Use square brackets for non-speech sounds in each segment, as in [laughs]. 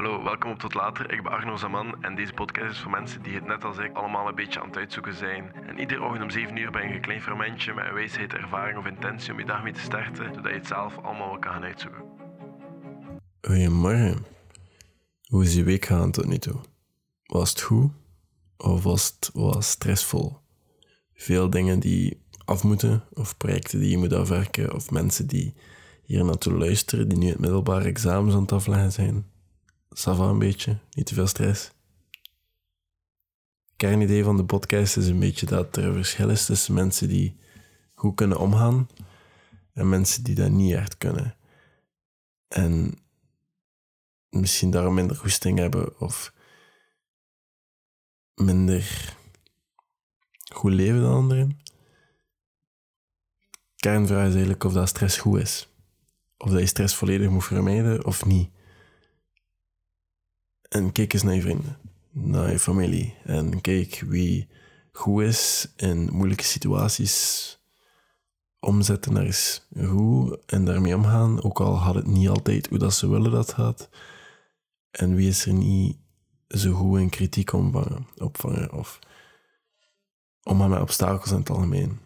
Hallo, welkom op Tot Later. Ik ben Arno Zaman en deze podcast is voor mensen die het net als ik allemaal een beetje aan het uitzoeken zijn. En iedere ochtend om 7 uur ben je een klein fermentje met een wijsheid, ervaring of intentie om je dag mee te starten, zodat je het zelf allemaal wel kan gaan uitzoeken. Goedemorgen. Hoe is je week gaan tot nu toe? Was het goed of was het was stressvol? Veel dingen die af moeten, of projecten die je moet afwerken, of mensen die hier naartoe luisteren, die nu het middelbare examens aan het afleggen zijn. Sava een beetje, niet te veel stress. Kernidee van de podcast is een beetje dat er een verschil is tussen mensen die goed kunnen omgaan en mensen die dat niet echt kunnen. En misschien daarom minder goesting hebben of minder goed leven dan anderen. Kernvraag is eigenlijk of dat stress goed is. Of dat je stress volledig moet vermijden of niet. En kijk eens naar je vrienden, naar je familie. En kijk wie goed is in moeilijke situaties omzetten naar eens goed en daarmee omgaan. Ook al had het niet altijd hoe dat ze willen dat gaat. En wie is er niet zo goed in kritiek opvangen, of omgaan met obstakels in het algemeen.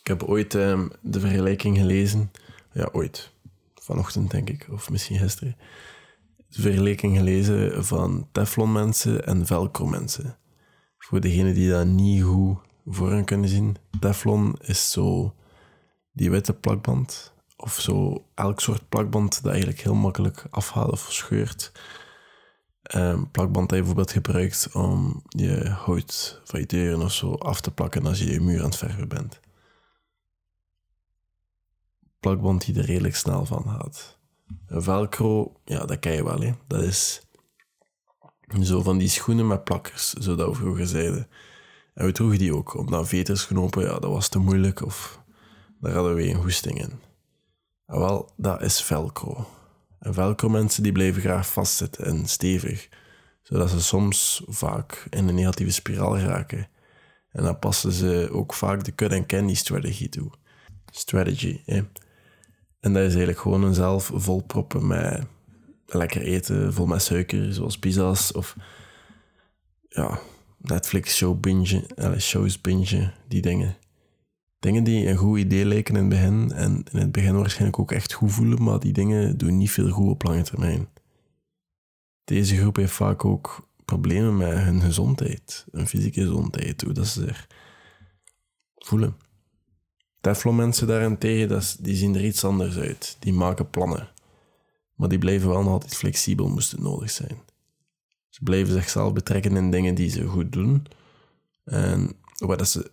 Ik heb ooit um, de vergelijking gelezen, ja ooit, vanochtend denk ik, of misschien gisteren, de vergelijking gelezen van Teflon-mensen en Velcro-mensen. Voor degenen die dat niet goed voor hen kunnen zien, Teflon is zo die witte plakband, of zo elk soort plakband dat eigenlijk heel makkelijk afhaalt of scheurt. Um, plakband dat je bijvoorbeeld gebruikt om je hout van je deuren of zo af te plakken als je je muur aan het verven bent. Plakband die er redelijk snel van gaat. Velcro, ja, dat ken je wel. Hè. Dat is zo van die schoenen met plakkers, zo dat we vroeger zeiden. En we droegen die ook, omdat veters knopen, ja, dat was te moeilijk of daar hadden we een goesting in. En wel, dat is velcro. En velcro-mensen die blijven graag vastzitten en stevig, zodat ze soms vaak in een negatieve spiraal raken. En dan passen ze ook vaak de cut-and-candy strategy toe. Strategy, hè. En dat is eigenlijk gewoon een zelf volproppen met lekker eten, vol met suiker, zoals pizza's of ja, Netflix-show binge, shows binge, die dingen. Dingen die een goed idee lijken in het begin en in het begin waarschijnlijk ook echt goed voelen, maar die dingen doen niet veel goed op lange termijn. Deze groep heeft vaak ook problemen met hun gezondheid, hun fysieke gezondheid, hoe dat ze zich voelen. Teflon-mensen daarentegen, dat is, die zien er iets anders uit. Die maken plannen. Maar die blijven wel nog altijd flexibel, moest het nodig zijn. Ze blijven zichzelf betrekken in dingen die ze goed doen. En waar ze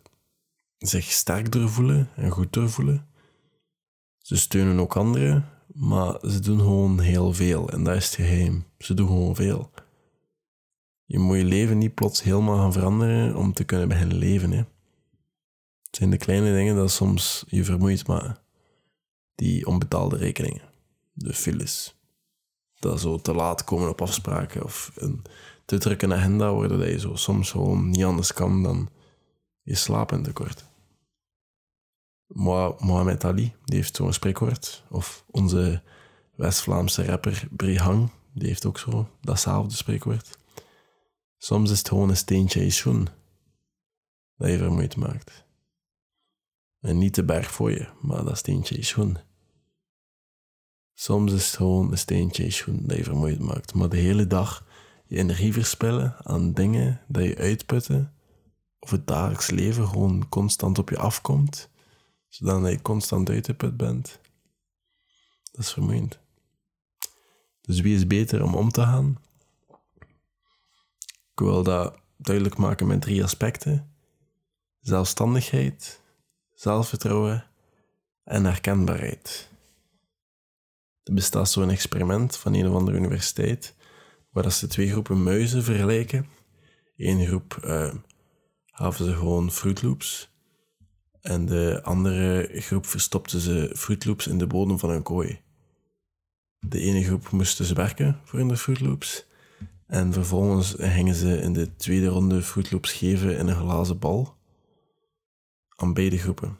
zich sterk doorvoelen en goed doorvoelen. Ze steunen ook anderen, maar ze doen gewoon heel veel. En dat is het geheim. Ze doen gewoon veel. Je moet je leven niet plots helemaal gaan veranderen om te kunnen beginnen leven. Hè. Het zijn de kleine dingen dat soms je vermoeit maken. Die onbetaalde rekeningen. De files. Dat zo te laat komen op afspraken of een te drukke agenda worden dat je zo soms gewoon niet anders kan dan je slaap tekort. Mohamed Ali, die heeft zo'n spreekwoord. Of onze West-Vlaamse rapper Brihang, die heeft ook zo datzelfde spreekwoord. Soms is het gewoon een steentje in je schoen dat je vermoeid maakt. En niet de berg voor je, maar dat steentje je schoen. Soms is het gewoon een steentje je schoen dat je vermoeid maakt. Maar de hele dag je energie verspillen aan dingen dat je uitputten, of het dagelijks leven gewoon constant op je afkomt, zodat je constant uitgeput bent. Dat is vermoeiend. Dus wie is beter om om te gaan? Ik wil dat duidelijk maken met drie aspecten: zelfstandigheid, zelfvertrouwen en herkenbaarheid. Er bestaat zo'n experiment van een of andere universiteit waar ze twee groepen muizen vergelijken. Eén groep uh, gaven ze gewoon Fruit Loops en de andere groep verstopte ze Fruit Loops in de bodem van een kooi. De ene groep moesten ze werken voor in de Fruit Loops en vervolgens gingen ze in de tweede ronde Fruit Loops geven in een glazen bal aan beide groepen.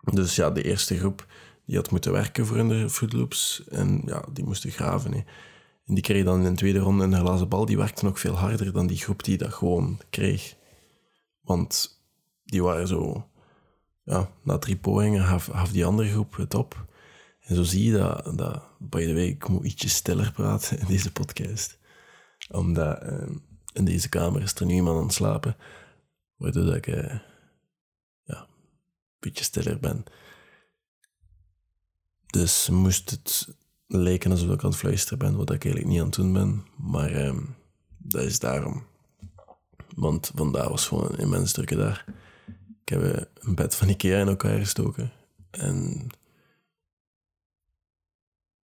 Dus ja, de eerste groep die had moeten werken voor in de Fruit Loops. En ja, die moesten graven. Hè. En die kreeg dan in de tweede ronde een glazen bal. Die werkte nog veel harder dan die groep die dat gewoon kreeg. Want die waren zo... Ja, na drie pogingen gaf, gaf die andere groep het op. En zo zie je dat, dat... By the way, ik moet ietsje stiller praten in deze podcast. Omdat eh, in deze kamer is er nu iemand aan het slapen. Waardoor ik... Eh, ja, een beetje stiller ben. Dus moest het lijken alsof ik aan het fluisteren ben, wat ik eigenlijk niet aan het doen ben. Maar ehm, dat is daarom. Want vandaag was gewoon een immens drukke dag. Ik heb eh, een bed van Ikea in elkaar gestoken. En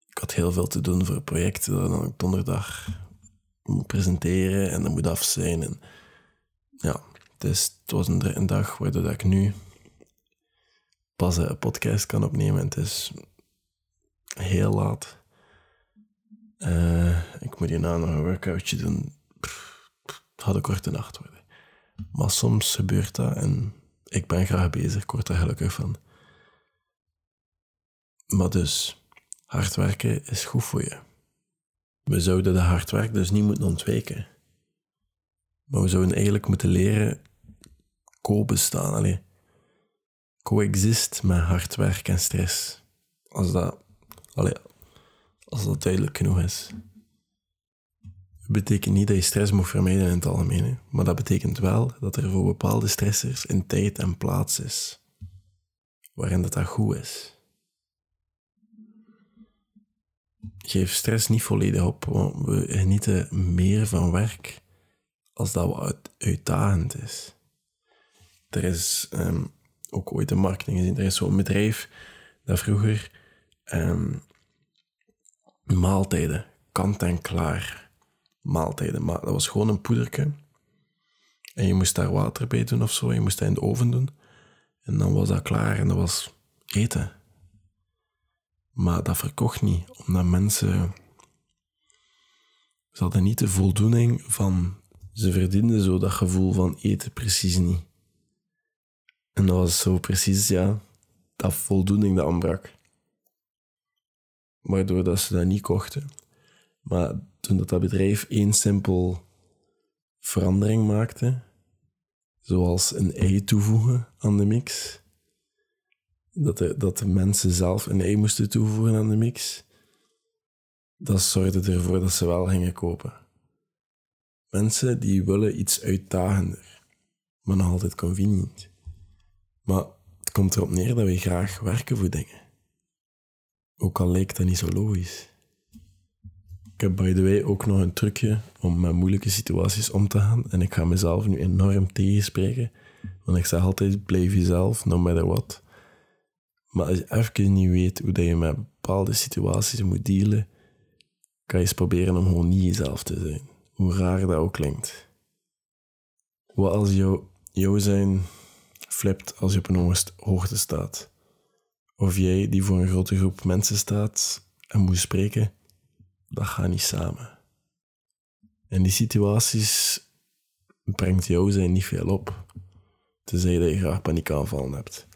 ik had heel veel te doen voor het project dat dan donderdag moet presenteren en dat moet af zijn. En ja, het was een, een dag waardoor ik nu pas een podcast kan opnemen. Het is heel laat. Uh, ik moet hierna nog een workoutje doen. het had een korte nacht worden. Maar soms gebeurt dat en ik ben graag bezig. Ik word er gelukkig van. Maar dus, hard werken is goed voor je. We zouden de hard werk dus niet moeten ontwijken. Maar we zouden eigenlijk moeten leren co-bestaan. Allee, coexist met hard werk en stress. Als dat Allee, als dat duidelijk genoeg is. Het betekent niet dat je stress moet vermijden in het algemeen, maar dat betekent wel dat er voor bepaalde stressers een tijd en plaats is waarin dat, dat goed is. Geef stress niet volledig op, want we genieten meer van werk als dat wat uitdagend is. Er is um, ook ooit een marketing gezien, er is zo'n bedrijf dat vroeger um, maaltijden, kant en klaar maaltijden. Maar dat was gewoon een poedertje. En je moest daar water bij doen of zo. Je moest dat in de oven doen. En dan was dat klaar en dat was eten. Maar dat verkocht niet, omdat mensen. Ze hadden niet de voldoening van. Ze verdienden zo dat gevoel van eten precies niet. En dat was zo precies, ja, dat voldoening dat ontbrak waardoor dat ze dat niet kochten. Maar toen dat, dat bedrijf één simpel verandering maakte, zoals een ei toevoegen aan de mix, dat de, dat de mensen zelf een ei moesten toevoegen aan de mix, dat zorgde ervoor dat ze wel gingen kopen. Mensen die willen iets uitdagender, maar nog altijd convenient. Maar het komt erop neer dat we graag werken voor dingen. Ook al lijkt dat niet zo logisch. Ik heb by the way ook nog een trucje om met moeilijke situaties om te gaan. En ik ga mezelf nu enorm tegenspreken. Want ik zeg altijd, blijf jezelf, no matter what. Maar als je even niet weet hoe je met bepaalde situaties moet dealen, kan je eens proberen om gewoon niet jezelf te zijn. Hoe raar dat ook klinkt. Wat als jou, jou zijn flipt als je op een hoogte staat? of jij die voor een grote groep mensen staat en moet spreken, dat gaat niet samen. En die situaties brengt jou zijn niet veel op. Tenzij dat je graag paniekaanvallen hebt.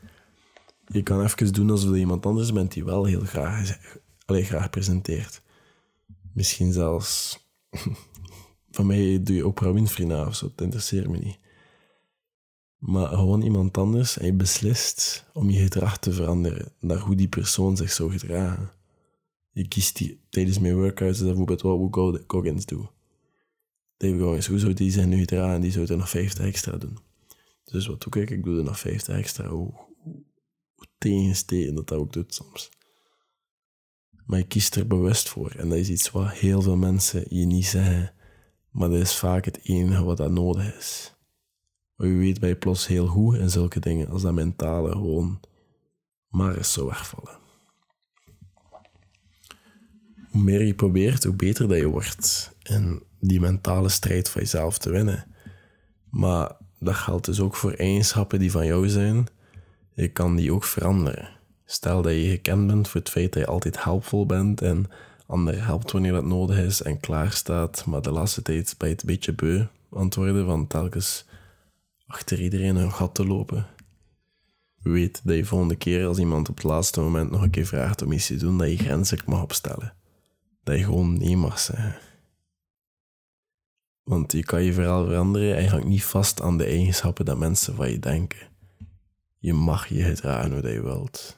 Je kan even doen alsof je iemand anders bent die wel heel graag, alleen graag presenteert. Misschien zelfs... [laughs] Van mij doe je Oprah Winfrey na of zo, dat interesseert me niet maar gewoon iemand anders en je beslist om je gedrag te veranderen naar hoe die persoon zich zou gedragen. Je kiest die, tijdens mijn workouts bijvoorbeeld wat Wood Goggins doet. David Goggins, hoe zou die zich nu gedragen? Die zou er nog 50 extra doen. Dus wat doe ik? Ik doe er nog 50 extra. Hoe, hoe, tegensteken dat dat ook doet soms. Maar je kiest er bewust voor. En dat is iets wat heel veel mensen je niet zeggen. Maar dat is vaak het enige wat dat nodig is. Maar wie weet ben je plots heel goed in zulke dingen als dat mentale gewoon maar eens zo wegvallen. Hoe meer je probeert, hoe beter dat je wordt in die mentale strijd van jezelf te winnen. Maar dat geldt dus ook voor eigenschappen die van jou zijn. Je kan die ook veranderen. Stel dat je gekend bent voor het feit dat je altijd helpvol bent en anderen helpt wanneer dat nodig is en klaar staat, maar de laatste tijd je het beetje beu worden van telkens achter iedereen een gat te lopen. weet dat je volgende keer als iemand op het laatste moment nog een keer vraagt om iets te doen, dat je grenzen mag opstellen. Dat je gewoon nee mag zeggen. Want je kan je verhaal veranderen en je hangt niet vast aan de eigenschappen dat mensen van je denken. Je mag je gedragen hoe je wilt.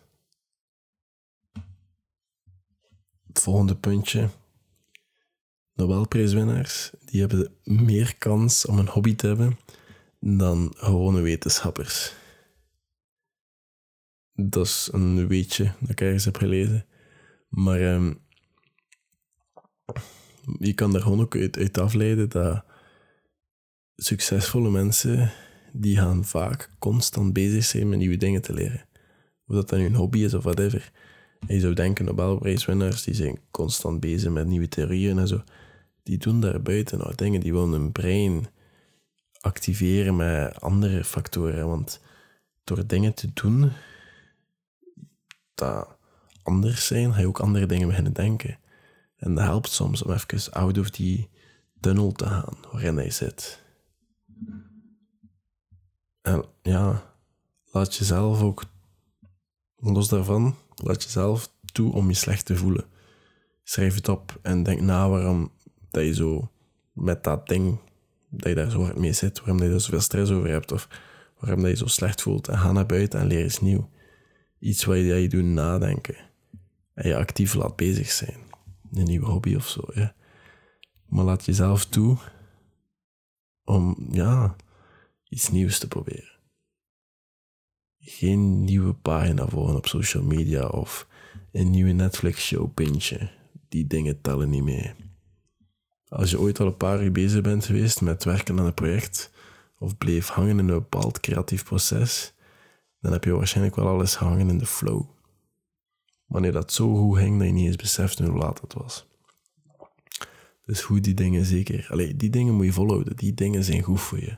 Het volgende puntje. Nobelprijswinnaars die hebben meer kans om een hobby te hebben dan gewone wetenschappers. Dat is een weetje dat ik ergens heb gelezen. Maar um, je kan daar gewoon ook uit, afleiden dat succesvolle mensen die gaan vaak constant bezig zijn met nieuwe dingen te leren. Of dat dan een hobby is of whatever. En je zou denken, Nobelprijswinnaars die zijn constant bezig met nieuwe theorieën en zo. Die doen daar buiten nog dingen, die willen hun brein activeren met andere factoren. Want door dingen te doen dat anders zijn, ga je ook andere dingen beginnen denken. En dat helpt soms om even out of die tunnel te gaan waarin hij zit. En ja, laat jezelf ook, los daarvan, laat jezelf toe om je slecht te voelen. Schrijf het op en denk na waarom dat je zo met dat ding, dat je daar zo hard mee zit, waarom dat je er zoveel stress over hebt of waarom dat je zo slecht voelt. En ga naar buiten en leer iets nieuw. Iets wat je, je doet nadenken. En je actief laat bezig zijn. Een nieuwe hobby of zo. Maar laat jezelf toe om, ja, iets nieuws te proberen. Geen nieuwe pagina volgen op social media of een nieuwe Netflix-show pintje. Die dingen tellen niet mee. Als je ooit al een paar uur bezig bent geweest met werken aan een project of bleef hangen in een bepaald creatief proces, dan heb je waarschijnlijk wel alles gehangen in de flow. Wanneer dat zo goed ging dat je niet eens besefte hoe laat het was. Dus goed die dingen zeker. Allee, die dingen moet je volhouden. Die dingen zijn goed voor je.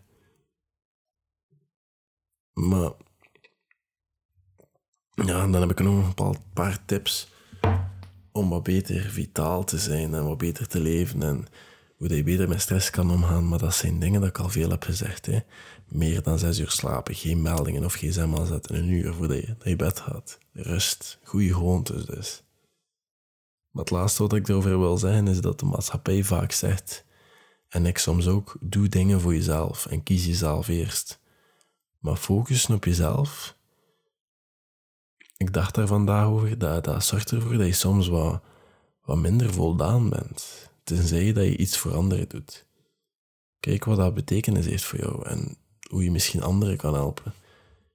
Maar ja, dan heb ik nog een paar tips om wat beter vitaal te zijn en wat beter te leven en hoe je beter met stress kan omgaan. Maar dat zijn dingen dat ik al veel heb gezegd. Hè. Meer dan zes uur slapen, geen meldingen of gsm aanzetten, een uur voordat je naar je bed gaat. Rust, goede gewoontes dus. Maar het laatste wat ik erover wil zeggen is dat de maatschappij vaak zegt, en ik soms ook, doe dingen voor jezelf en kies jezelf eerst. Maar focussen op jezelf, ik dacht daar vandaag over, dat, dat zorgt ervoor dat je soms wat, wat minder voldaan bent. Tenzij dat je iets voor anderen doet. Kijk wat dat betekenis heeft voor jou en hoe je misschien anderen kan helpen.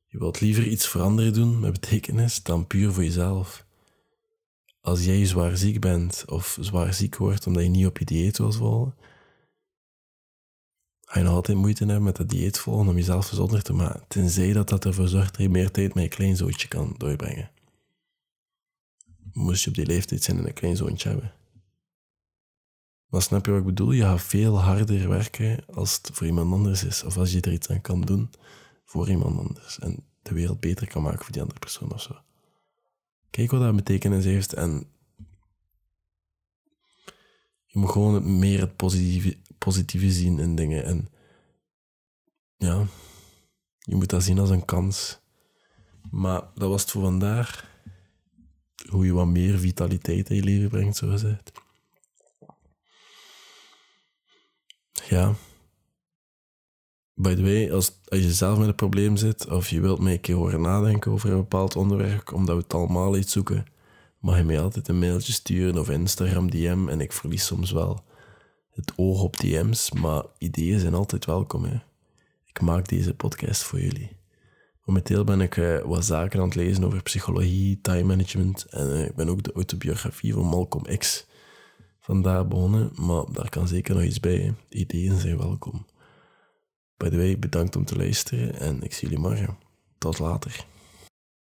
Je wilt liever iets voor anderen doen met betekenis dan puur voor jezelf. Als jij zwaar ziek bent of zwaar ziek wordt omdat je niet op je dieet wilt volgen, ga je nog altijd moeite hebben met dat dieet volgen om jezelf gezonder te maken, tenzij dat dat ervoor zorgt dat je meer tijd met je kleinzoontje kan doorbrengen. Moest je op die leeftijd zijn en een kleinzoontje hebben. Maar snap je wat ik bedoel? Je gaat veel harder werken als het voor iemand anders is, of als je er iets aan kan doen voor iemand anders en de wereld beter kan maken voor die andere persoon of zo. Kijk wat dat betekenis heeft en moet gewoon meer het positieve, positieve zien in dingen. En ja, je moet dat zien als een kans. Maar dat was het voor vandaag. Hoe je wat meer vitaliteit in je leven brengt, zo gezegd. Ja. By the way, als, als je zelf met een probleem zit, of je wilt mij een keer horen nadenken over een bepaald onderwerp, omdat we het allemaal iets zoeken, mag je mij altijd een mailtje sturen of Instagram DM en ik verlies soms wel het oog op DM's, maar ideeën zijn altijd welkom. Hè. Ik maak deze podcast voor jullie. Momenteel ben ik uh, wat zaken aan het lezen over psychologie, time management en uh, ik ben ook de autobiografie van Malcolm X vandaar begonnen, maar daar kan zeker nog iets bij. Ideeën zijn welkom. By the way, bedankt om te luisteren en ik zie jullie morgen. Tot later.